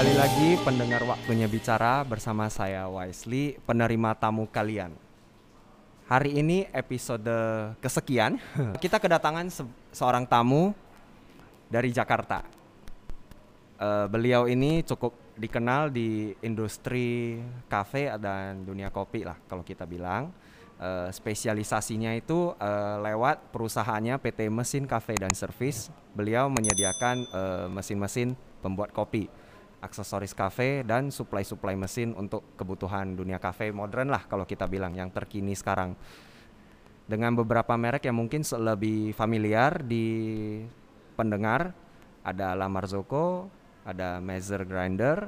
Kembali lagi pendengar waktunya bicara bersama saya Wisely, penerima tamu kalian. Hari ini episode kesekian, kita kedatangan se- seorang tamu dari Jakarta. Eh, beliau ini cukup dikenal di industri kafe dan dunia kopi lah kalau kita bilang. Eh, spesialisasinya itu eh, lewat perusahaannya PT Mesin Cafe dan Service. Beliau menyediakan mesin-mesin pembuat kopi, aksesoris kafe dan suplai-suplai mesin untuk kebutuhan dunia kafe modern lah kalau kita bilang yang terkini sekarang. Dengan beberapa merek yang mungkin lebih familiar di pendengar ada La Marzocco, ada Mazer Grinder.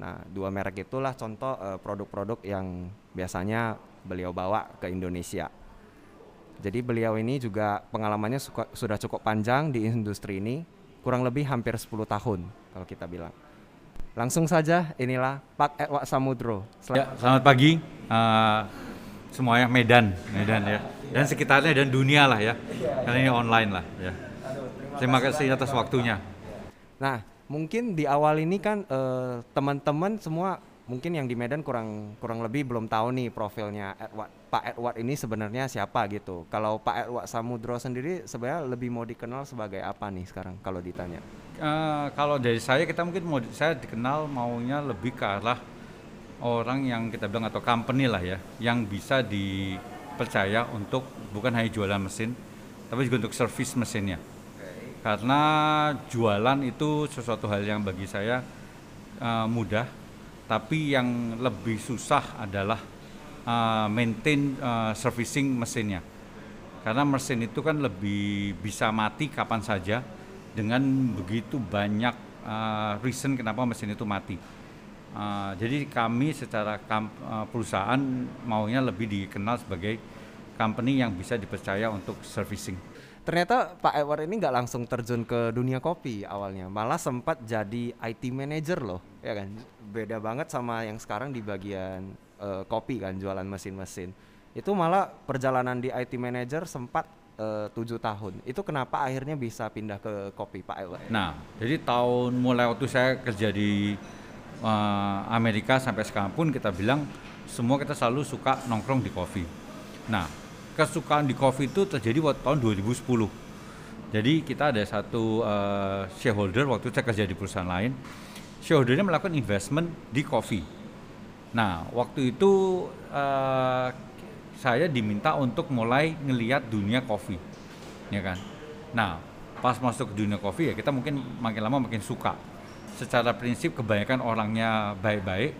Nah, dua merek itulah contoh eh, produk-produk yang biasanya beliau bawa ke Indonesia. Jadi beliau ini juga pengalamannya suka- sudah cukup panjang di industri ini, kurang lebih hampir 10 tahun kalau kita bilang. Langsung saja inilah Pak Edward Samudro. Sel- Ya, selamat pagi eh, semuanya Medan, Medan ya. Dan sekitarnya dan dunia lah ya. Karena ini online lah ya. Terima kasih atas waktunya. Nah, mungkin di awal ini kan eh, teman-teman semua mungkin yang di Medan kurang kurang lebih belum tahu nih profilnya Edward. Pak Edward ini sebenarnya siapa gitu. Kalau Pak Edward Samudro sendiri sebenarnya lebih mau dikenal sebagai apa nih sekarang kalau ditanya? Eh, kalau dari saya kita mungkin mau saya dikenal maunya lebih ke arah orang yang kita bilang atau company lah ya, yang bisa dipercaya untuk bukan hanya jualan mesin, tapi juga untuk service mesinnya. Karena jualan itu sesuatu hal yang bagi saya eh, mudah, tapi yang lebih susah adalah eh, maintain eh, servicing mesinnya. Karena mesin itu kan lebih bisa mati kapan saja dengan begitu banyak eh, reason kenapa mesin itu mati. Eh, jadi kami secara kam- eh, perusahaan maunya lebih dikenal sebagai company yang bisa dipercaya untuk servicing. Ternyata Pak Edward ini nggak langsung terjun ke dunia kopi awalnya, malah sempat jadi IT manager loh, ya kan? Beda banget sama yang sekarang di bagian eh, kopi kan, jualan mesin-mesin. Itu malah perjalanan di IT manager sempat eh, tujuh tahun. Itu kenapa akhirnya bisa pindah ke kopi Pak Edward? Nah, jadi tahun mulai waktu saya kerja di eh, Amerika sampai sekarang pun kita bilang semua kita selalu suka nongkrong di kopi. Nah, kesukaan di kopi itu terjadi waktu tahun 2010. Jadi kita ada satu eh, shareholder waktu saya kerja di perusahaan lain, shareholdernya melakukan investment di kopi. Nah, waktu itu eh, saya diminta untuk mulai ngeliat dunia kopi, ya kan. Nah, pas masuk ke dunia kopi ya kita mungkin makin lama makin suka. Secara prinsip kebanyakan orangnya baik-baik,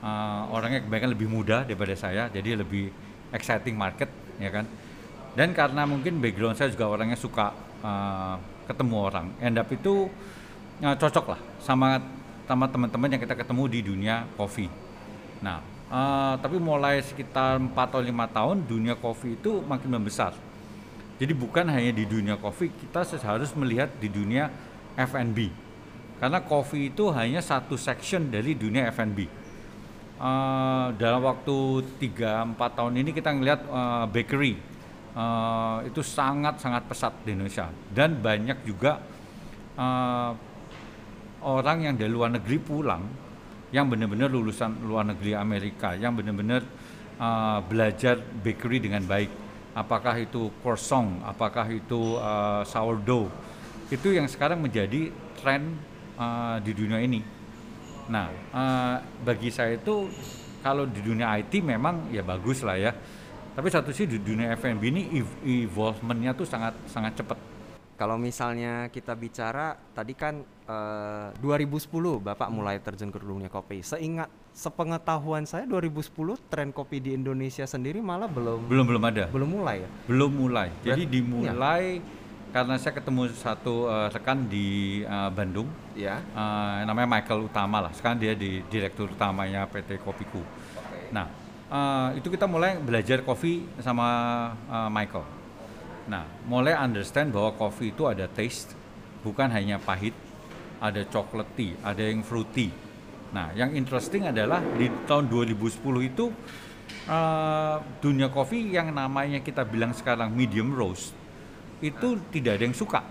eh, orangnya kebanyakan lebih muda daripada saya, jadi lebih exciting market, ya kan. Dan karena mungkin background saya juga orangnya suka eh, ketemu orang, end up itu eh, cocok lah sama sama teman-teman yang kita ketemu di dunia kopi. Nah, eh, tapi mulai sekitar 4 atau lima tahun dunia kopi itu makin membesar. Jadi bukan hanya di dunia kopi, kita harus melihat di dunia F&B. Karena kopi itu hanya satu section dari dunia F&B. Eh, dalam waktu 3-4 tahun ini kita ngelihat eh, bakery eh, itu sangat-sangat pesat di Indonesia. Dan banyak juga eh, orang yang dari luar negeri pulang yang benar-benar lulusan luar negeri Amerika yang benar-benar uh, belajar bakery dengan baik. Apakah itu croissant apakah itu uh, sourdough. Itu yang sekarang menjadi tren uh, di dunia ini nah uh, bagi saya itu kalau di dunia IT memang ya bagus lah ya tapi satu sih di dunia F&B ini ev- evolvementnya tuh sangat sangat cepat Kalau misalnya kita bicara tadi kan eh, 2010 Bapak mulai terjun ke dunia kopi. Seingat sepengetahuan saya 2010 tren kopi di Indonesia sendiri malah belum belum belum ada belum mulai ya. belum mulai. Jadi dimulai karena saya ketemu satu eh, rekan di eh, Bandung, Ya. eh, namanya Michael Utama lah. Sekarang dia di direktur utamanya PT Kopiku. Nah, eh, itu kita mulai belajar kopi sama eh, Michael. Nah, mulai understand bahwa kopi itu ada taste, bukan hanya pahit, ada chocolatey, ada yang fruity. Nah, yang interesting adalah di tahun 2010 itu eh, dunia kopi yang namanya kita bilang sekarang medium roast itu tidak ada yang suka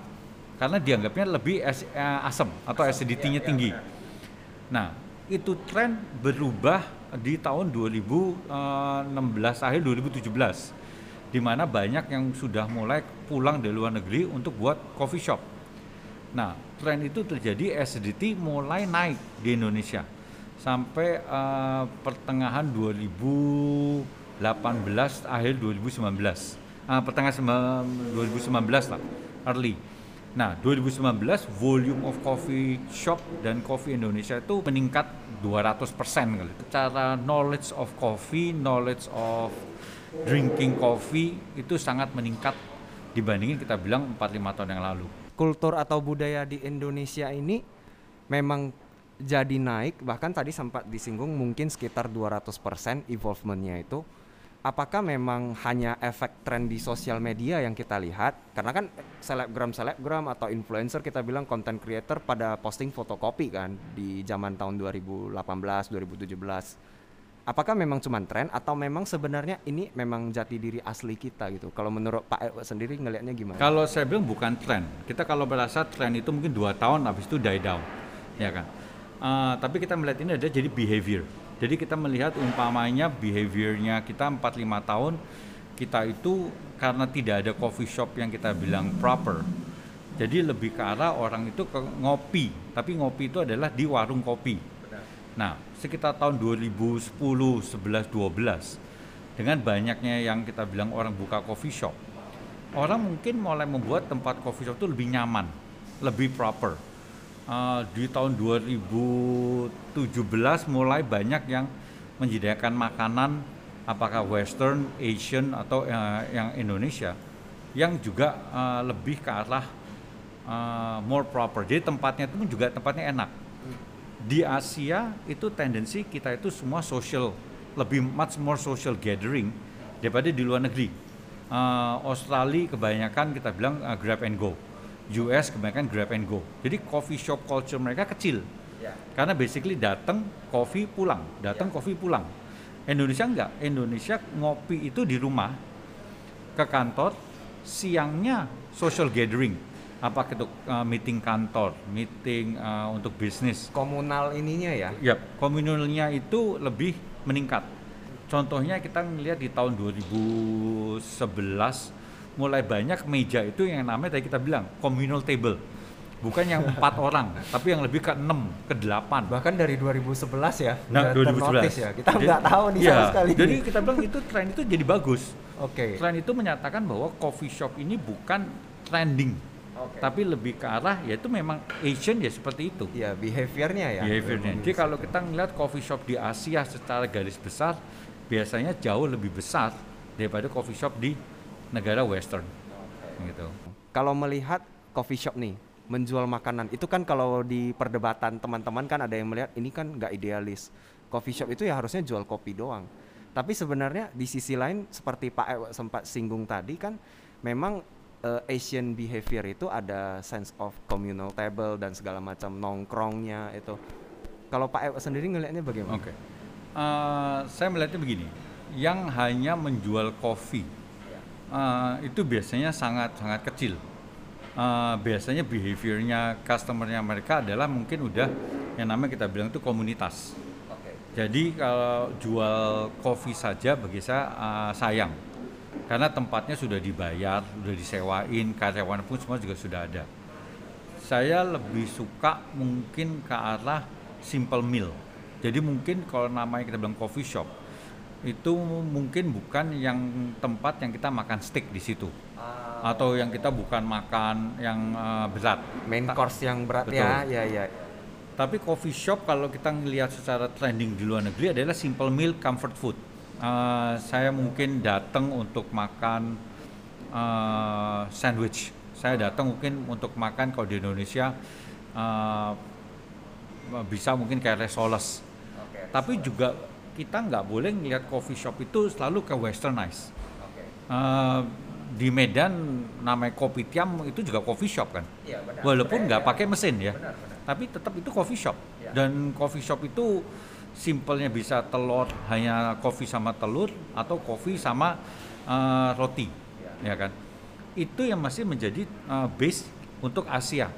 karena dianggapnya lebih as- eh, asam atau acidity-nya tinggi. Nah, itu tren berubah di tahun 2016 akhir 2017 di mana banyak yang sudah mulai pulang dari luar negeri untuk buat coffee shop. Nah, tren itu terjadi acidity mulai naik di Indonesia sampai uh, pertengahan 2018 akhir 2019. Uh, pertengahan 2019 lah, early. Nah, 2019 volume of coffee shop dan coffee Indonesia itu meningkat 200% kali. Cara knowledge of coffee, knowledge of drinking coffee itu sangat meningkat dibandingin kita bilang 4-5 tahun yang lalu. Kultur atau budaya di Indonesia ini memang jadi naik bahkan tadi sempat disinggung mungkin sekitar 200% evolvementnya itu apakah memang hanya efek tren di sosial media yang kita lihat? Karena kan selebgram selebgram atau influencer kita bilang content creator pada posting fotokopi kan di zaman tahun 2018 2017. Apakah memang cuma tren atau memang sebenarnya ini memang jati diri asli kita gitu? Kalau menurut Pak Ewa sendiri ngelihatnya gimana? Kalau saya bilang bukan tren. Kita kalau berasa tren itu mungkin dua tahun habis itu die down, ya kan? Uh, tapi kita melihat ini ada jadi behavior jadi kita melihat umpamanya behaviornya kita 4-5 tahun kita itu karena tidak ada coffee shop yang kita bilang proper. Jadi lebih ke arah orang itu ke ngopi, tapi ngopi itu adalah di warung kopi. Nah, sekitar tahun 2010, 11, 12 dengan banyaknya yang kita bilang orang buka coffee shop. Orang mungkin mulai membuat tempat coffee shop itu lebih nyaman, lebih proper uh, di tahun 2017 mulai banyak yang menyediakan makanan apakah western, Asian atau uh, yang Indonesia yang juga uh, lebih ke arah uh, more proper. Jadi tempatnya itu juga tempatnya enak. Di Asia itu tendensi kita itu semua social, lebih much more social gathering daripada di luar negeri. Uh, Australia kebanyakan kita bilang uh, grab and go US kebanyakan grab and go. Jadi coffee shop culture mereka kecil. Yeah. Karena basically datang coffee pulang, datang yeah. coffee pulang. Indonesia enggak. Indonesia ngopi itu di rumah ke kantor, siangnya social gathering. Apa itu uh, meeting kantor, meeting uh, untuk bisnis. Komunal ininya ya? Ya, komunalnya itu lebih meningkat. Contohnya kita melihat di tahun 2011 mulai banyak meja itu yang namanya tadi kita bilang communal table. Bukan yang empat orang tapi yang lebih ke enam ke delapan. Bahkan dari 2011 ya nah 2011 ya. Kita nggak tahu nih ya, sama sekali. Jadi kita bilang itu tren itu jadi bagus. Oke. Okay. tren itu menyatakan bahwa coffee shop ini bukan trending okay. tapi lebih ke arah ya itu memang Asian ya seperti itu. Ya behaviornya ya. Behaviornya. Jadi kalau kita ngeliat coffee shop di Asia secara garis besar biasanya jauh lebih besar daripada coffee shop di negara western gitu. Kalau melihat coffee shop nih menjual makanan itu kan kalau di perdebatan teman-teman kan ada yang melihat ini kan nggak idealis. Coffee shop itu ya harusnya jual kopi doang. Tapi sebenarnya di sisi lain seperti Pak Ewa sempat singgung tadi kan memang uh, Asian behavior itu ada sense of communal table dan segala macam nongkrongnya itu. Kalau Pak Ewa sendiri ngelihatnya bagaimana? Oke. Okay. Uh, eh, saya melihatnya begini, yang hanya menjual kopi uh, itu biasanya sangat sangat kecil. Uh, biasanya behaviornya customernya mereka adalah mungkin udah yang namanya kita bilang itu komunitas. Okay. Jadi kalau jual kopi saja bagi saya uh, sayang karena tempatnya sudah dibayar, sudah disewain, karyawan pun semua juga sudah ada. Saya lebih suka mungkin ke arah simple meal. Jadi mungkin kalau namanya kita bilang coffee shop, itu mungkin bukan yang tempat yang kita makan steak di situ. Uh, atau yang kita bukan makan yang uh, berat. Main course yang berat Betul. ya ya. Ya tapi coffee shop kalau kita ngelihat secara trending di luar negeri adalah simple meal comfort food. Uh, saya mungkin datang untuk makan uh, sandwich. Saya datang mungkin untuk makan kalau di Indonesia uh, bisa mungkin kayak resoles. Okay, tapi juga kita nggak boleh ngelihat coffee shop itu selalu ke westernize. Okay. Uh, di Medan namanya kopi tiam itu juga coffee shop kan, ya, benar, walaupun nggak pakai mesin ya, benar, benar. tapi tetap itu coffee shop. Ya. Dan coffee shop itu simpelnya bisa telur hanya kopi sama telur atau kopi sama uh, roti, ya. ya kan? Itu yang masih menjadi uh, base untuk Asia.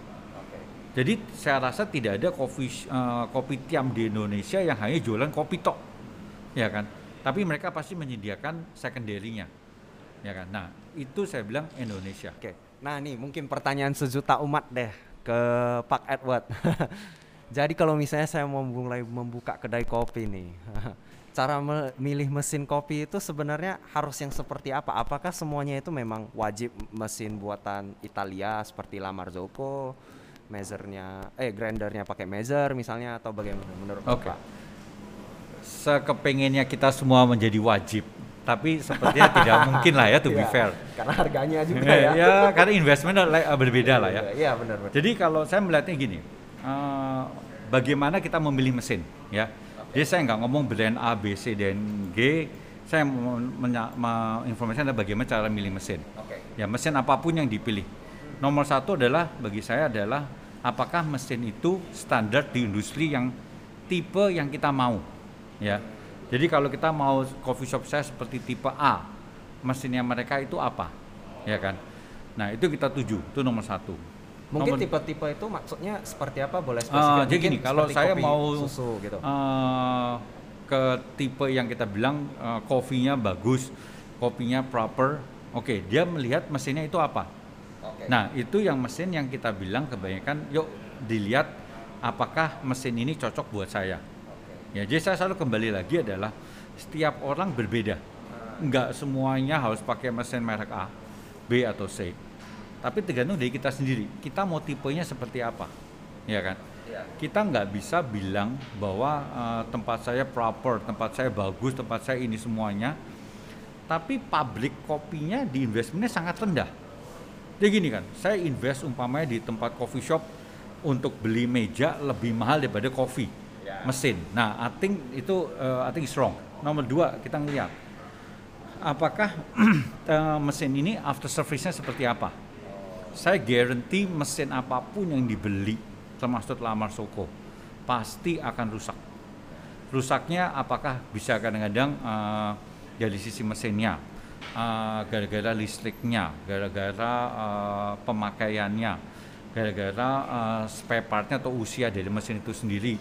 Jadi saya rasa tidak ada kopi uh, kopi tiam di Indonesia yang hanya jualan kopi tok, ya kan? Tapi mereka pasti menyediakan secondary-nya, ya kan? Nah itu saya bilang Indonesia. Oke, nah nih mungkin pertanyaan sejuta umat deh ke Pak Edward. Jadi kalau misalnya saya mau mulai membuka kedai kopi nih, cara memilih mesin kopi itu sebenarnya harus yang seperti apa? Apakah semuanya itu memang wajib mesin buatan Italia seperti La Marzocco? measurnya eh grindernya pakai measure misalnya atau bagaimana menurut okay. Bapak? Sekepengennya kita semua menjadi wajib, tapi sepertinya tidak mungkin lah ya to be iya, fair. Karena harganya juga ya. ya karena investment berbeda lah ya. Iya benar, benar. Jadi kalau saya melihatnya gini, uh, bagaimana kita memilih mesin ya. Okay. Jadi saya nggak ngomong brand A, B, C dan G. Saya menginformasikan bagaimana cara milih mesin. Okay. Ya mesin apa pun yang dipilih. Nomor satu adalah bagi saya adalah apakah mesin itu standar di industri yang tipe yang kita mau ya. Jadi kalau kita mau coffee shop saya seperti tipe A mesinnya mereka itu apa? Ya kan? Nah itu kita tuju itu nomor satu. Mungkin tipe-tipe itu maksudnya seperti apa? Boleh spesifik uh, jadi gini kalau saya mau susu gitu. uh, ke tipe yang kita bilang uh, kopinya bagus kopinya proper oke okay, dia melihat mesinnya itu apa. Okay. Nah itu yang mesin yang kita bilang kebanyakan yuk dilihat apakah mesin ini cocok buat saya. Ya jadi saya selalu kembali lagi adalah setiap orang berbeda. Enggak semuanya harus pakai mesin merek A, B atau C. Tapi tergantung dari kita sendiri. Kita mau tipenya seperti apa, ya kan? Ya. Kita nggak bisa bilang bahwa uh, tempat saya proper, tempat saya bagus, tempat saya ini semuanya. Tapi pabrik kopinya di investmentnya sangat rendah jadi gini kan, saya invest umpamanya di tempat coffee shop untuk beli meja lebih mahal daripada kopi yeah. mesin. Nah, I think itu uh, I think is wrong. Nomor dua kita ngeliat apakah uh, mesin ini after service-nya seperti apa. Saya guarantee mesin apa pun yang dibeli termasuk lamar soko pasti akan rusak. Rusaknya apakah bisa kadang-kadang uh, dari sisi mesinnya, eh, gara-gara listriknya, gara-gara uh, pemakaiannya, gara-gara uh, spare partnya atau usia dari mesin itu sendiri.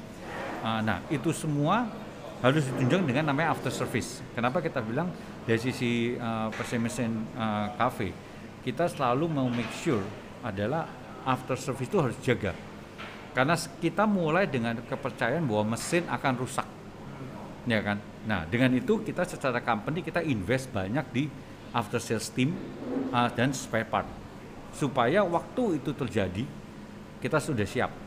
Uh, nah itu semua harus ditunjang dengan namanya after service. Kenapa kita bilang dari sisi uh, mesin uh, cafe kita selalu mau make sure adalah after service itu harus jaga. Karena kita mulai dengan kepercayaan bahwa mesin akan rusak, ya kan? Nah, dengan itu kita secara company kita invest banyak di after sales team uh, dan spare part supaya waktu itu terjadi kita sudah siap.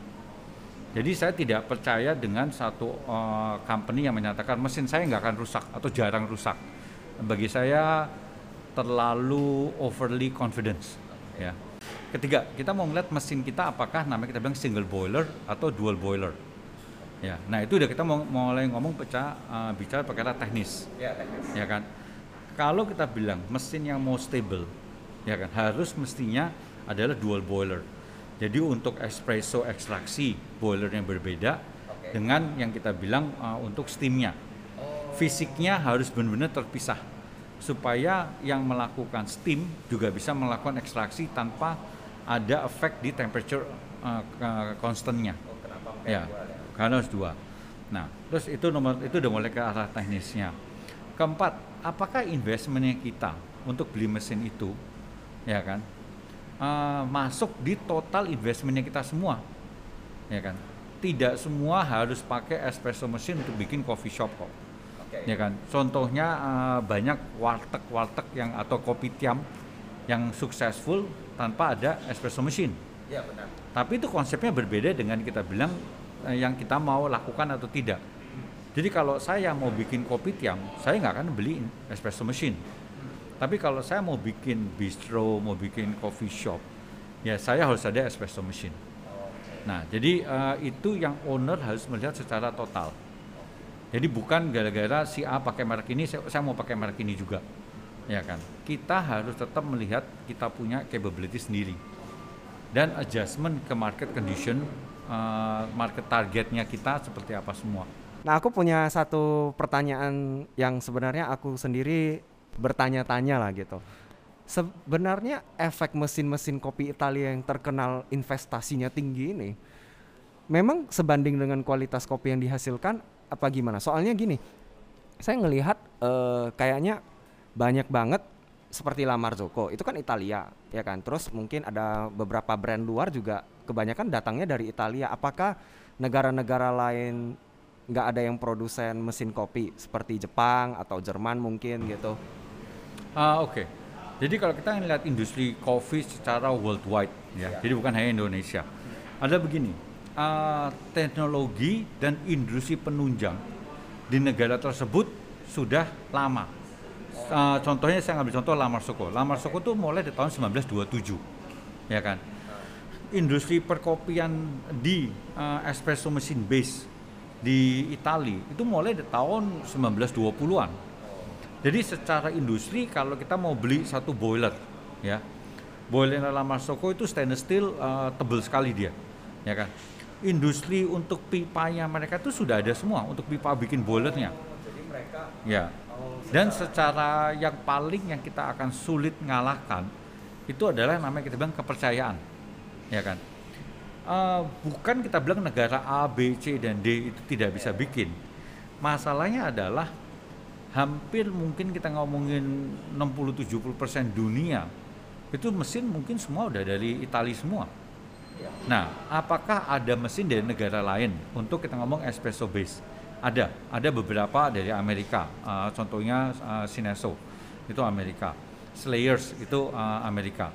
Jadi saya tidak percaya dengan satu uh, company yang menyatakan mesin saya nggak akan rusak atau jarang rusak. Bagi saya terlalu overly confidence. Ya. Ketiga, kita mau melihat mesin kita apakah namanya kita bilang single boiler atau dual boiler Ya, nah itu udah kita mau mulai ngomong pecah uh, bicara perkara teknis. Ya, teknis. Ya kan. Kalau kita bilang mesin yang mau stable, ya kan harus mestinya adalah dual boiler. Jadi untuk espresso ekstraksi boiler yang berbeda okay. dengan yang kita bilang uh, untuk steamnya. Oh. Fisiknya harus benar-benar terpisah supaya yang melakukan steam juga bisa melakukan ekstraksi tanpa ada efek di temperature uh, constantnya. Oh, ya karena harus dua. Nah, terus itu nomor itu udah mulai ke arah teknisnya. Keempat, apakah investmentnya kita untuk beli mesin itu, ya kan, uh, masuk di total investmentnya kita semua, ya kan? Tidak semua harus pakai espresso mesin untuk bikin coffee shop kok, okay. ya kan? Contohnya uh, banyak warteg-warteg yang atau kopi tiam yang successful tanpa ada espresso mesin. Ya benar. Tapi itu konsepnya berbeda dengan kita bilang Eh, yang kita mau lakukan atau tidak. Jadi kalau saya mau bikin kopi tiam, saya nggak akan beli espresso machine. Tapi kalau saya mau bikin bistro, mau bikin coffee shop, ya saya harus ada espresso machine. Nah, jadi uh, itu yang owner harus melihat secara total. Jadi bukan gara-gara si A pakai merek ini, saya, saya mau pakai merek ini juga, ya kan? Kita harus tetap melihat kita punya capability sendiri dan adjustment ke market condition uh, market targetnya kita seperti apa semua. Nah, aku punya satu pertanyaan yang sebenarnya aku sendiri bertanya-tanya lah gitu. Sebenarnya efek mesin-mesin kopi Italia yang terkenal investasinya tinggi ini memang sebanding dengan kualitas kopi yang dihasilkan apa gimana? Soalnya gini, saya ngelihat eh, kayaknya banyak banget seperti La Marzocco itu kan Italia ya kan. Terus mungkin ada beberapa brand luar juga kebanyakan datangnya dari Italia. Apakah negara-negara lain nggak ada yang produsen mesin kopi seperti Jepang atau Jerman mungkin gitu? Ah, Oke, jadi kalau kita melihat industri kopi secara worldwide, ya, jadi bukan hanya Indonesia. Ada begini, ah, teknologi dan industri penunjang di negara tersebut sudah lama. Ah, contohnya saya ngambil contoh La Marzocco. La Marzocco itu mulai di tahun 1927, ya kan. Industri perkopian di ah, espresso mesin base di Italia itu mulai di tahun 1920-an. Jadi secara industri kalau kita mau beli satu boiler, ya, boiler La Marzocco itu stainless steel eh, tebel sekali dia, ya kan. Industri untuk pipanya mereka itu sudah ada semua untuk pipa bikin boilernya, Jadi mereka ya. Dan secara yang paling yang kita akan sulit ngalahkan itu adalah namanya kita bilang kepercayaan, ya kan. Eh, bukan kita bilang negara A, B, C dan D itu tidak bisa bikin. Masalahnya adalah hampir mungkin kita ngomongin 60-70% dunia itu mesin mungkin semua udah dari Italia semua. Nah, apakah ada mesin dari negara lain untuk kita ngomong espresso base? Ada, ada beberapa dari Amerika. Uh, contohnya uh, Sineso itu Amerika, Slayers itu uh, Amerika.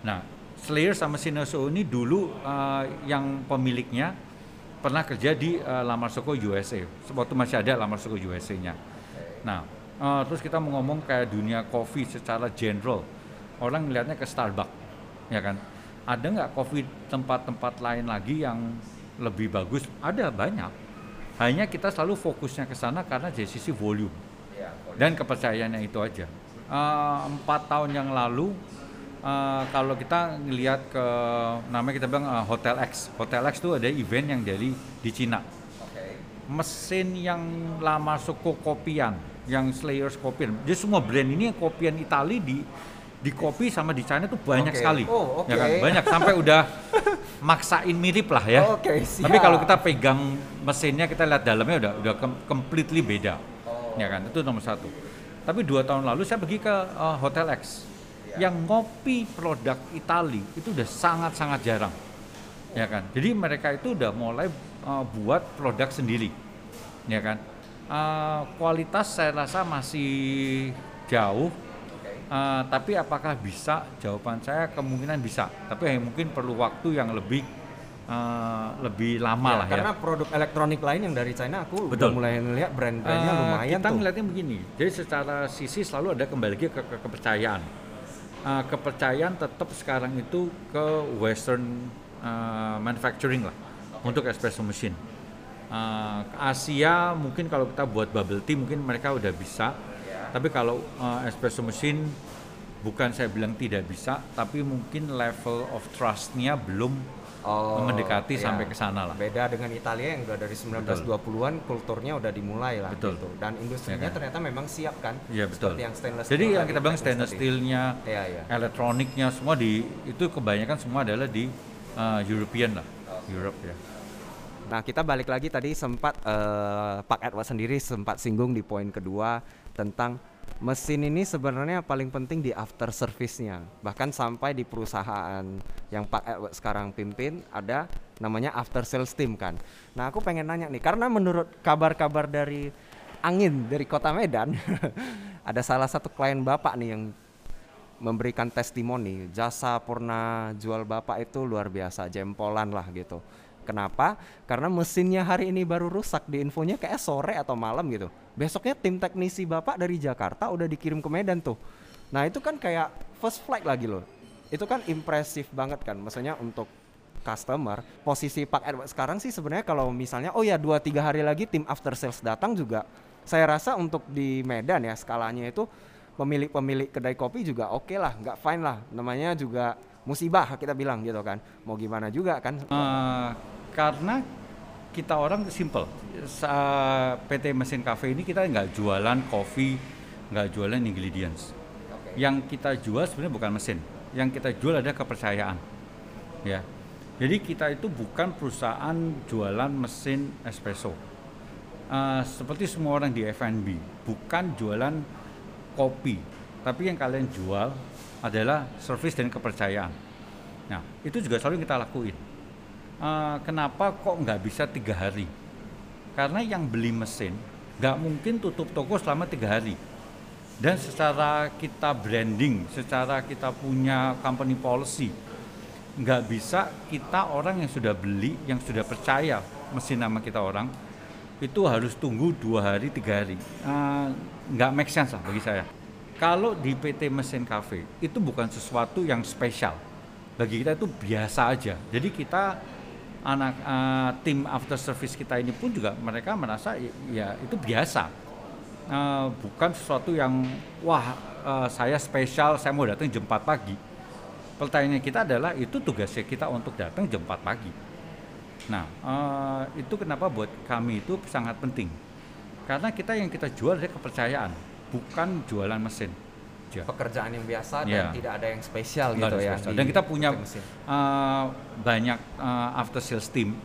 Nah, Slayers sama Sineso ini dulu uh, yang pemiliknya pernah kerja di uh, La Marzocco USA. Waktu masih ada La Marzocco USA-nya. Nah, eh, terus kita mau ngomong kayak dunia kopi secara general, orang ngelihatnya ke Starbucks, ya kan? Ada nggak kopi tempat-tempat lain lagi yang lebih bagus? Ada banyak. Hanya kita selalu fokusnya ke sana karena dari sisi volume dan kepercayaannya itu aja. Eh, Empat tahun yang lalu, eh, kalau kita ngelihat ke namanya kita bilang eh, Hotel X, Hotel X itu ada event yang dari di Cina mesin yang lama suku kopian, yang Slayers kopian. Jadi semua brand ini yang kopian Itali di di kopi sama di China itu banyak Oke. sekali. Oh, oke. Ya kan? Banyak sampai udah maksain mirip lah ya. Oke, siap. Tapi kalau kita pegang mesinnya kita lihat dalamnya udah udah com- completely beda. Oh. Ya kan? Itu nomor satu. Tapi dua tahun lalu saya pergi ke uh, Hotel X. yang ngopi produk Itali itu udah sangat-sangat jarang. Ya kan? Jadi mereka itu udah mulai uh, buat produk sendiri. Ya kan? Uh, kualitas saya rasa masih jauh. Uh, tapi apakah bisa? Jawaban saya kemungkinan bisa. Tapi ya mungkin perlu waktu yang lebih uh, lebih lama Ya, lah ya. karena produk elektronik lain yang dari China aku udah Betul. mulai ngeliat brand-brandnya Eh, lumayan kita tuh. ngeliatnya begini. Jadi secara sisi selalu ada kembali lagi ke, ke kepercayaan Eh, kepercayaan tetap sekarang itu ke western eh, manufacturing lah untuk espresso machine. Ke Asia mungkin kalau kita buat bubble tea mungkin mereka udah bisa. Tapi kalau eh, espresso machine bukan saya bilang tidak bisa tapi mungkin level of trustnya belum Oh, mendekati iya. sampai ke sana lah Beda dengan Italia yang udah dari 1920-an kulturnya udah dimulai lah Betul. gitu. Dan industrinya Ya kan? ternyata memang siap kan. Iya betul. Seperti yang stainless Jadi steel yang kita bilang stainless steelnya, Iya, iya. elektroniknya semua di itu kebanyakan semua adalah di uh, European lah, Europe ya. Nah, kita balik lagi tadi sempat eh, Pak Edward sendiri sempat singgung di poin kedua tentang mesin ini sebenarnya paling penting di after service-nya. Bahkan sampai di perusahaan yang Pak Edward sekarang pimpin ada namanya after sales team kan. Nah, aku pengen nanya nih karena menurut kabar-kabar dari angin dari Kota Medan ada salah satu klien Bapak nih yang memberikan testimoni jasa purna jual bapak itu luar biasa jempolan lah gitu kenapa? Karena mesinnya hari ini baru rusak di infonya kayak sore atau malam gitu. Besoknya tim teknisi bapak dari Jakarta udah dikirim ke Medan tuh. Nah itu kan kayak first flight lagi loh. Itu kan impresif banget kan maksudnya untuk customer. Posisi Pak Edward sekarang sih sebenarnya kalau misalnya oh ya dua tiga hari lagi tim after sales datang juga saya rasa untuk di Medan ya skalanya itu pemilik-pemilik kedai kopi juga oke lah nggak fine lah. Namanya juga musibah kita bilang gitu kan. Mau gimana juga kan? Uh, karena kita orang simple, Sa- PT Mesin Cafe ini kita nggak jualan kopi, nggak jualan ingredients. Yang kita jual sebenarnya bukan mesin, yang kita jual ada kepercayaan, ya. Jadi kita itu bukan perusahaan jualan mesin espresso. Uh, seperti semua orang di F&B, bukan jualan kopi, tapi yang kalian jual adalah service dan kepercayaan. Nah, itu juga selalu kita lakuin. Uh, kenapa kok nggak bisa tiga hari? Karena yang beli mesin nggak mungkin tutup toko selama tiga hari. Dan secara kita branding, secara kita punya company policy, nggak bisa kita orang yang sudah beli, yang sudah percaya mesin nama kita orang, itu harus tunggu dua hari, tiga hari. Uh, nggak make sense lah bagi saya. Kalau di PT Mesin Cafe itu bukan sesuatu yang spesial. Bagi kita itu biasa aja. Jadi kita anak uh, tim after service kita ini pun juga mereka merasa ya itu biasa. Uh, bukan sesuatu yang wah uh, saya spesial, saya mau datang jam 4 pagi. Pertanyaan kita adalah itu tugasnya kita untuk datang jam 4 pagi. Nah, uh, itu kenapa buat kami itu sangat penting. Karena kita yang kita jual adalah kepercayaan bukan jualan mesin. Ya. Pekerjaan yang biasa dan ya. tidak ada yang spesial Nggak gitu ya. Spesial. Dan kita punya uh, banyak uh, after sales team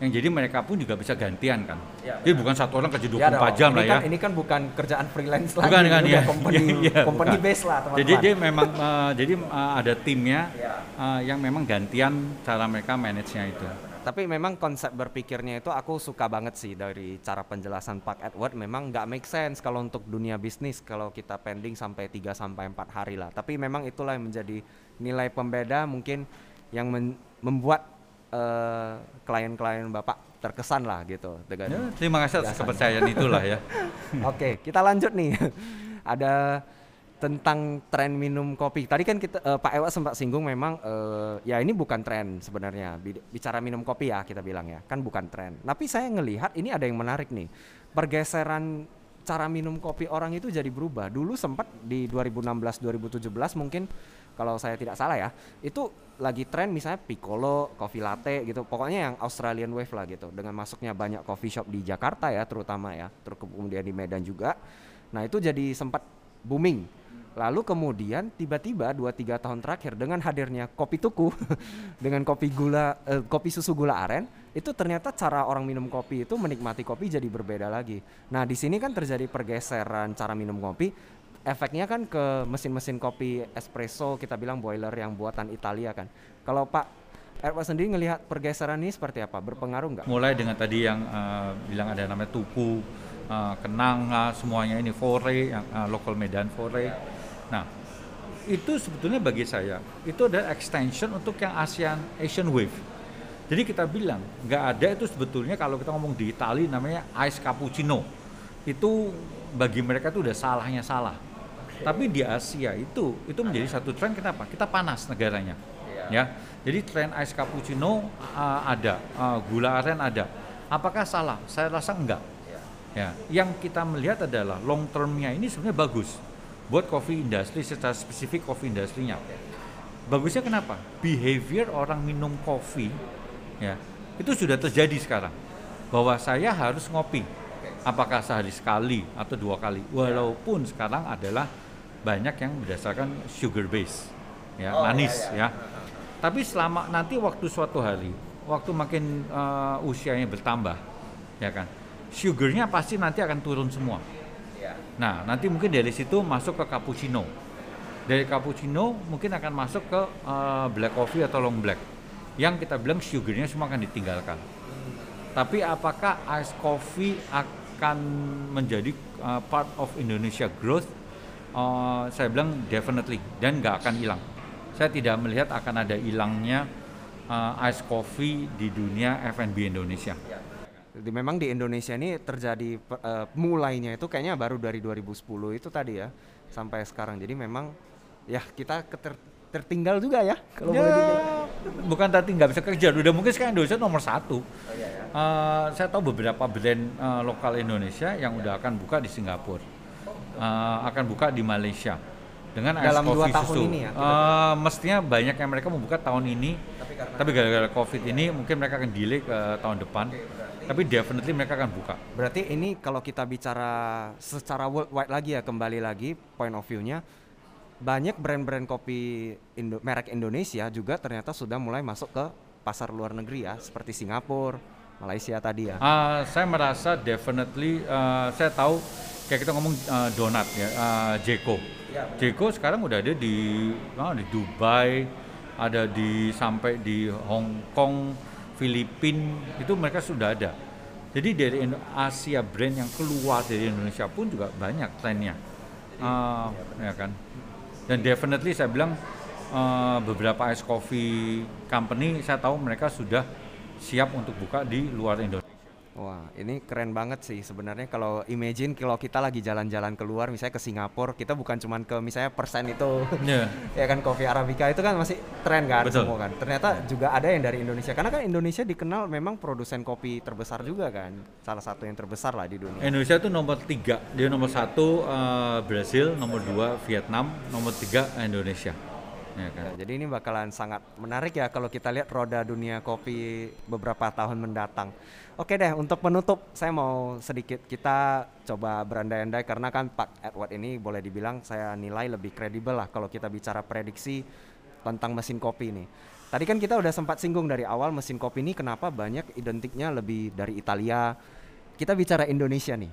yang jadi mereka pun juga bisa gantian kan. Ya, jadi bukan satu orang kerja 24 ya, jam lah ya. Kan, ini kan bukan kerjaan freelance lagi, bukan, kan, ya. company, ya, company bukan. base lah teman-teman. Jadi dia memang uh, jadi uh, ada timnya ya. uh, yang memang gantian cara mereka manage-nya itu tapi memang konsep berpikirnya itu aku suka banget sih dari cara penjelasan Pak Edward. Memang nggak make sense kalau untuk dunia bisnis kalau kita pending sampai 3 sampai 4 hari lah. Tapi memang itulah yang menjadi nilai pembeda mungkin yang men membuat uh, klien-klien Bapak terkesan lah gitu dengan ya, terima kasih atas kepercayaan itulah ya. Oke okay, kita lanjut nih. Ada tentang tren minum kopi. Tadi kan kita uh, Pak Ewa sempat singgung memang uh, ya ini bukan tren sebenarnya bicara minum kopi ya kita bilang ya kan bukan tren. Tapi saya ngelihat ini ada yang menarik nih pergeseran cara minum kopi orang itu jadi berubah. Dulu sempat di 2016 2017 mungkin kalau saya tidak salah ya itu lagi tren misalnya piccolo, coffee latte gitu. Pokoknya yang Australian wave lah gitu. Dengan masuknya banyak coffee shop di Jakarta ya terutama ya, terus kemudian di Medan juga. Nah itu jadi sempat booming Lalu kemudian tiba-tiba 2-3 tahun terakhir dengan hadirnya kopi tuku dengan kopi gula eh, kopi susu gula aren itu ternyata cara orang minum kopi itu menikmati kopi jadi berbeda lagi. Nah, di sini kan terjadi pergeseran cara minum kopi. Efeknya kan ke mesin-mesin kopi espresso kita bilang boiler yang buatan Italia kan. Kalau Pak Erwa sendiri ngelihat pergeseran ini seperti apa? Berpengaruh nggak? Mulai dengan tadi yang uh, bilang ada namanya tuku, uh, kenang, uh, semuanya ini fore, yang uh, lokal Medan fore Nah, itu sebetulnya bagi saya itu adalah extension untuk yang ASEAN Asian Wave. Jadi kita bilang nggak ada itu sebetulnya kalau kita ngomong di Italia namanya ice cappuccino. Itu bagi mereka itu udah salahnya salah. Tapi di Asia itu itu menjadi satu tren kenapa? Kita panas negaranya. Ya. Jadi tren ice cappuccino uh, ada, uh, gula aren ada. Apakah salah? Saya rasa enggak. Ya, yang kita melihat adalah long termnya ini sebenarnya bagus buat coffee industry secara spesifik coffee industrinya. Bagusnya kenapa? Behavior orang minum kopi ya itu sudah terjadi sekarang bahwa saya harus ngopi apakah sehari sekali atau dua kali walaupun sekarang adalah banyak yang berdasarkan sugar base ya oh, manis ya, ya. ya tapi selama nanti waktu suatu hari waktu makin uh, usianya bertambah ya kan sugarnya pasti nanti akan turun semua Nah, nanti mungkin dari situ masuk ke cappuccino. Dari cappuccino mungkin akan masuk ke uh, black coffee atau long black. Yang kita bilang sugarnya semua akan ditinggalkan. Tapi apakah ice coffee akan menjadi uh, part of Indonesia growth? Uh, saya bilang definitely dan nggak akan hilang. Saya tidak melihat akan ada hilangnya uh, ice coffee di dunia F&B Indonesia. Jadi memang di Indonesia ini terjadi uh, mulainya itu kayaknya baru dari 2010 itu tadi ya sampai sekarang. Jadi memang ya kita keter, tertinggal juga ya kalau ya, boleh bukan tadi nggak bisa kerja udah mungkin sekarang Indonesia nomor satu oh, iya, iya. Uh, saya tahu beberapa brand uh, lokal Indonesia yang ya. udah akan buka di Singapura uh, akan buka di Malaysia dengan dalam dua tahun susu. ini ya uh, mestinya banyak yang mereka membuka tahun ini tapi gara-gara covid ini mungkin mereka akan delay ke tahun depan okay, tapi definitely mereka akan buka. Berarti ini kalau kita bicara secara worldwide lagi ya kembali lagi point of view-nya banyak brand-brand kopi Indo merek Indonesia juga ternyata sudah mulai masuk ke pasar luar negeri ya, seperti Singapura, Malaysia tadi ya. Uh, saya merasa definitely uh, saya tahu kayak kita ngomong uh, donat ya, uh, Jeko. Ya, Jeko sekarang udah ada di uh, di Dubai, ada di sampai di Hong Kong, Filipina itu mereka sudah ada. Jadi dari Asia brand yang keluar dari Indonesia pun juga banyak trennya, uh, ya kan. Dan definitely saya bilang uh, beberapa ice coffee company saya tahu mereka sudah siap untuk buka di luar Indonesia. Wah, ini keren banget sih sebenarnya kalau imagine kalau kita lagi jalan-jalan keluar misalnya ke Singapura, kita bukan cuma ke misalnya persen itu. Yeah. ya kan kopi arabica itu kan masih tren kan Betul. semua kan. Ternyata juga ada yang dari Indonesia karena kan Indonesia dikenal memang produsen kopi terbesar juga kan. Salah satu yang terbesar lah di dunia. Indonesia itu nomor tiga, dia nomor satu uh, Brasil, nomor dua Vietnam, nomor tiga Indonesia. Ya kan? Ya, jadi ini bakalan sangat menarik ya kalau kita lihat roda dunia kopi beberapa tahun mendatang. Oke deh, untuk penutup saya mau sedikit kita coba berandai-andai karena kan Pak Edward ini boleh dibilang saya nilai lebih kredibel lah kalau kita bicara prediksi tentang mesin kopi ini. Tadi kan kita udah sempat singgung dari awal mesin kopi ini kenapa banyak identiknya lebih dari Italia. Kita bicara Indonesia nih.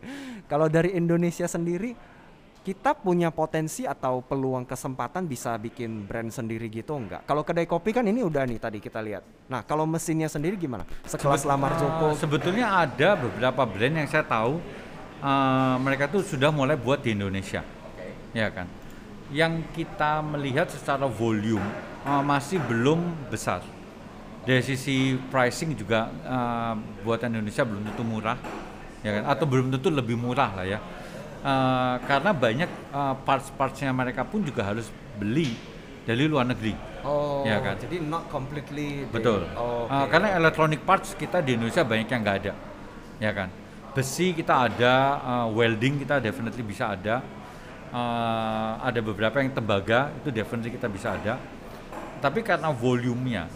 kalau dari Indonesia sendiri kita punya potensi atau peluang kesempatan bisa bikin brand sendiri gitu enggak? Kalau kedai kopi kan ini udah nih tadi kita lihat. Nah, kalau mesinnya sendiri gimana? Sekelas Lamar Joko. Uh, sebetulnya ada beberapa brand yang saya tahu uh, mereka tuh sudah mulai buat di Indonesia. Okay. Ya kan. Yang kita melihat secara volume uh, masih belum besar. Dari sisi pricing juga uh, buatan Indonesia belum tentu murah. Ya kan? Atau belum tentu lebih murah lah ya uh, karena banyak uh, parts-partsnya mereka pun juga harus beli dari luar negeri. Oh, ya kan? Jadi not completely. Betul. Oh, okay. uh, karena electronic parts kita di Indonesia banyak yang nggak ada, ya kan? Besi kita ada, uh, welding kita definitely bisa ada. Uh, ada beberapa yang tembaga itu definitely kita bisa ada. Tapi karena volumenya,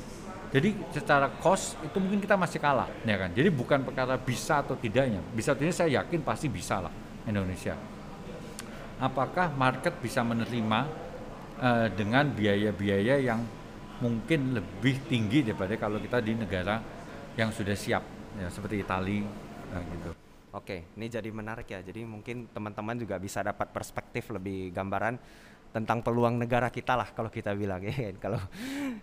jadi secara cost itu mungkin kita masih kalah, ya kan? Jadi bukan perkara bisa atau tidaknya. Bisa tidaknya saya yakin pasti bisa lah Indonesia. Apakah market bisa menerima uh, dengan biaya-biaya yang mungkin lebih tinggi daripada kalau kita di negara yang sudah siap ya seperti Italia uh, gitu. Oke, ini jadi menarik ya. Jadi mungkin teman-teman juga bisa dapat perspektif lebih gambaran tentang peluang negara kita lah kalau kita bilang ya kan, kalau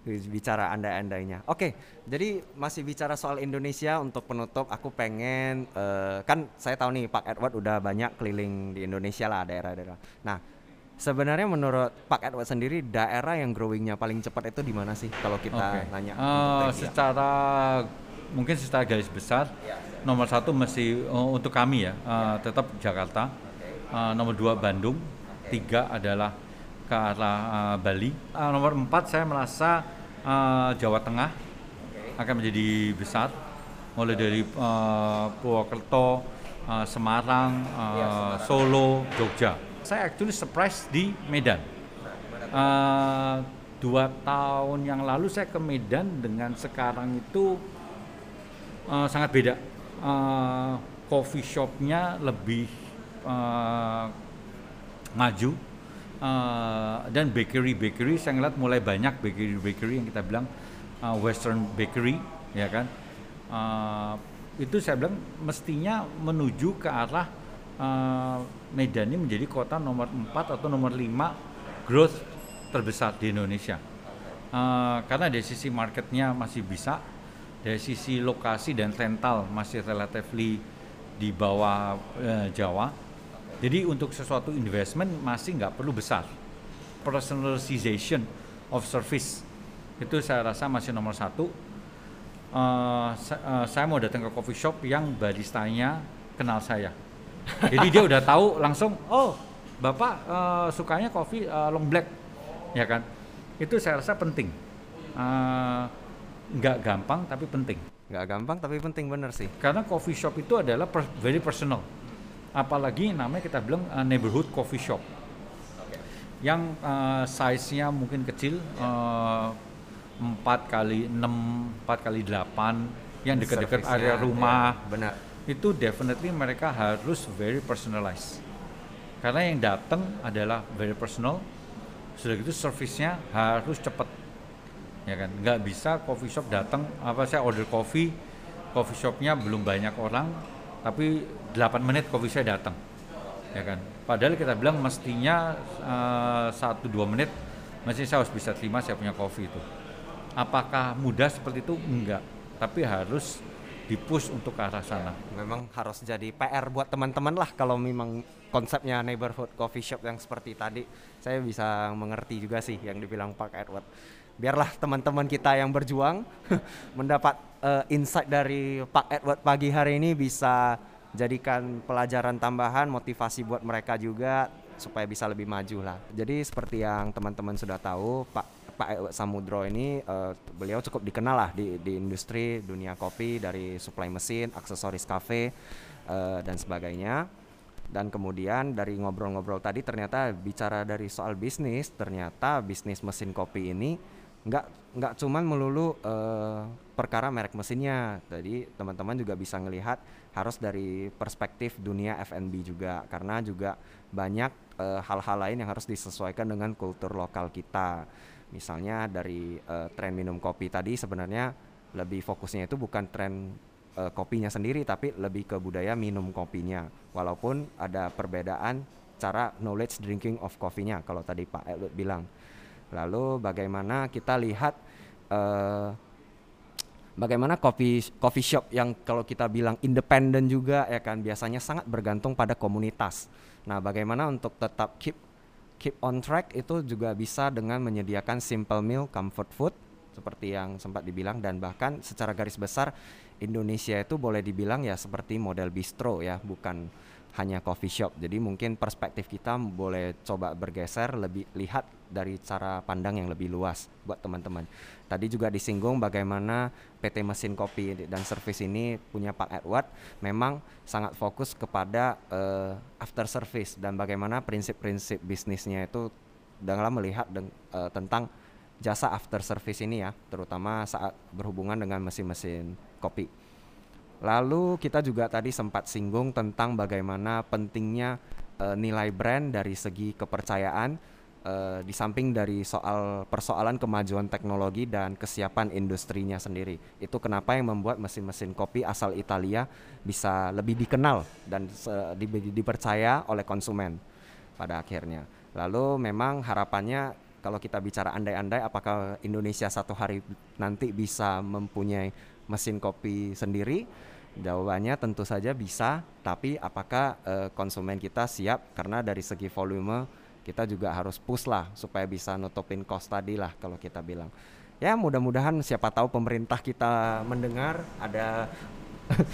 bicara andai-andainya. Oke, jadi masih bicara soal Indonesia untuk penutup aku pengen uh, kan saya tahu nih Pak Edward udah banyak keliling di Indonesia lah daerah-daerah. Nah, sebenarnya menurut Pak Edward sendiri daerah yang growingnya paling cepat itu di mana sih kalau kita okay. nanya? Uh, secara mungkin secara garis besar ya. nomor satu masih uh, untuk kami ya, uh, tetap Jakarta. Uh, nomor dua Bandung, tiga adalah ke arah uh, Bali. Uh, nomor empat saya merasa uh, Jawa Tengah okay. akan menjadi besar, mulai dari uh, Purwokerto, uh, Semarang, uh, ya, Solo, Jogja. Saya actually surprise di Medan. Uh, dua tahun yang lalu saya ke Medan dengan sekarang itu uh, sangat beda. Uh, coffee shopnya lebih uh, maju uh, dan bakery bakery saya ngeliat mulai banyak bakery bakery yang kita bilang uh, western bakery ya kan? Uh, itu saya bilang mestinya menuju ke arah uh, Medan ini menjadi kota nomor 4 atau nomor 5 growth terbesar di Indonesia. Uh, karena dari sisi marketnya masih bisa dari sisi lokasi dan rental masih relatively di bawah uh, Jawa jadi untuk sesuatu investment masih nggak perlu besar. Personalization of service itu saya rasa masih nomor satu. Uh, uh, saya mau datang ke coffee shop yang baristanya kenal saya. Jadi dia udah tahu langsung, oh bapak uh, sukanya kopi uh, long black, ya kan? Itu saya rasa penting. Uh, nggak gampang tapi penting. Nggak gampang tapi penting bener sih. Karena coffee shop itu adalah per very personal apalagi namanya kita bilang uh, neighborhood coffee shop. Yang uh, size-nya mungkin kecil uh, kali enam empat kali delapan yang dekat-dekat area rumah. ya, benar. Itu definitely mereka harus very personalized. Karena yang datang adalah very personal. Sudah gitu service-nya harus cepat. Ya kan? Nggak bisa coffee shop datang apa saya order kopi coffee shopnya belum banyak orang tapi 8 menit coffee saya datang ya kan? Padahal kita bilang mestinya eh, satu dua menit mesti saya harus bisa terima saya punya kopi itu. Apakah mudah seperti itu? Enggak. Tapi harus dipush untuk ke arah sana. Memang harus jadi PR buat teman-teman lah kalau memang konsepnya neighborhood coffee shop yang seperti tadi. Saya bisa mengerti juga sih yang dibilang Pak Edward. Biarlah teman-teman kita yang berjuang mendapat eh, insight dari Pak Edward pagi hari ini bisa jadikan pelajaran tambahan, motivasi buat mereka juga supaya bisa lebih maju lah. Jadi seperti yang teman-teman sudah tahu, Pak Pak Edward Samudro ini eh, beliau cukup dikenal lah di, di industri dunia kopi dari supply mesin, aksesoris kafe eh, dan sebagainya. Dan kemudian dari ngobrol-ngobrol tadi ternyata bicara dari soal bisnis, ternyata bisnis mesin kopi ini nggak nggak cuman melulu eh, perkara merek mesinnya. Jadi teman-teman juga bisa ngelihat harus dari perspektif dunia F&B juga karena juga banyak eh, hal-hal lain yang harus disesuaikan dengan kultur lokal kita. Misalnya dari eh, tren minum kopi tadi sebenarnya lebih fokusnya itu bukan tren eh, kopinya sendiri tapi lebih ke budaya minum kopinya. Walaupun ada perbedaan cara knowledge drinking of coffee-nya kalau tadi Pak Edward bilang. Lalu bagaimana kita lihat eh, bagaimana coffee coffee shop yang kalau kita bilang independen juga ya kan biasanya sangat bergantung pada komunitas. Nah, bagaimana untuk tetap keep keep on track itu juga bisa dengan menyediakan simple meal, comfort food seperti yang sempat dibilang dan bahkan secara garis besar Indonesia itu boleh dibilang ya seperti model bistro ya, bukan hanya coffee shop. Jadi mungkin perspektif kita boleh coba bergeser lebih lihat dari cara pandang yang lebih luas buat teman-teman. Tadi juga disinggung bagaimana PT Mesin Kopi dan Service ini punya Pak Edward memang sangat fokus kepada eh, after service dan bagaimana prinsip-prinsip bisnisnya itu dalam melihat deng- eh, tentang jasa after service ini ya, terutama saat berhubungan dengan mesin-mesin kopi. Lalu kita juga tadi sempat singgung tentang bagaimana pentingnya eh, nilai brand dari segi kepercayaan eh, di samping dari soal persoalan kemajuan teknologi dan kesiapan industrinya sendiri. Itu kenapa yang membuat mesin-mesin kopi asal Italia bisa lebih dikenal dan se- di- dipercaya oleh konsumen pada akhirnya. Lalu memang harapannya kalau kita bicara andai-andai apakah Indonesia satu hari nanti bisa mempunyai mesin kopi sendiri? Jawabannya tentu saja bisa, tapi apakah eh, konsumen kita siap? Karena dari segi volume kita juga harus push lah supaya bisa nutupin cost tadi lah kalau kita bilang. Ya mudah-mudahan siapa tahu pemerintah kita mendengar ada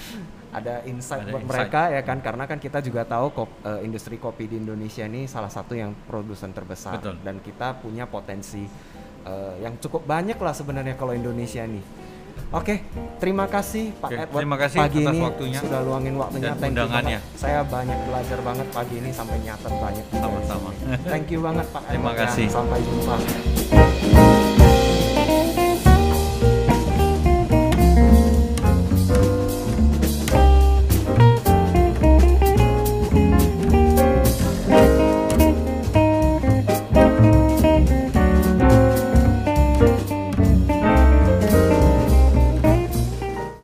ada insight Ada buat insight. mereka ya kan karena kan kita juga tahu kop- eh, industri kopi di Indonesia ini salah satu yang produsen terbesar Betul. dan kita punya potensi eh, yang cukup banyak lah sebenarnya kalau Indonesia nih. Oke, terima kasih Pak Oke, Edward terima kasih pagi atas ini waktunya sudah luangin waktunya dan Thank you undangannya. banget. Saya banyak belajar banget pagi ini sampai nyatet banyak. Sama-sama. Thank you banget Pak Terima Edward ya. kasih. Sampai jumpa.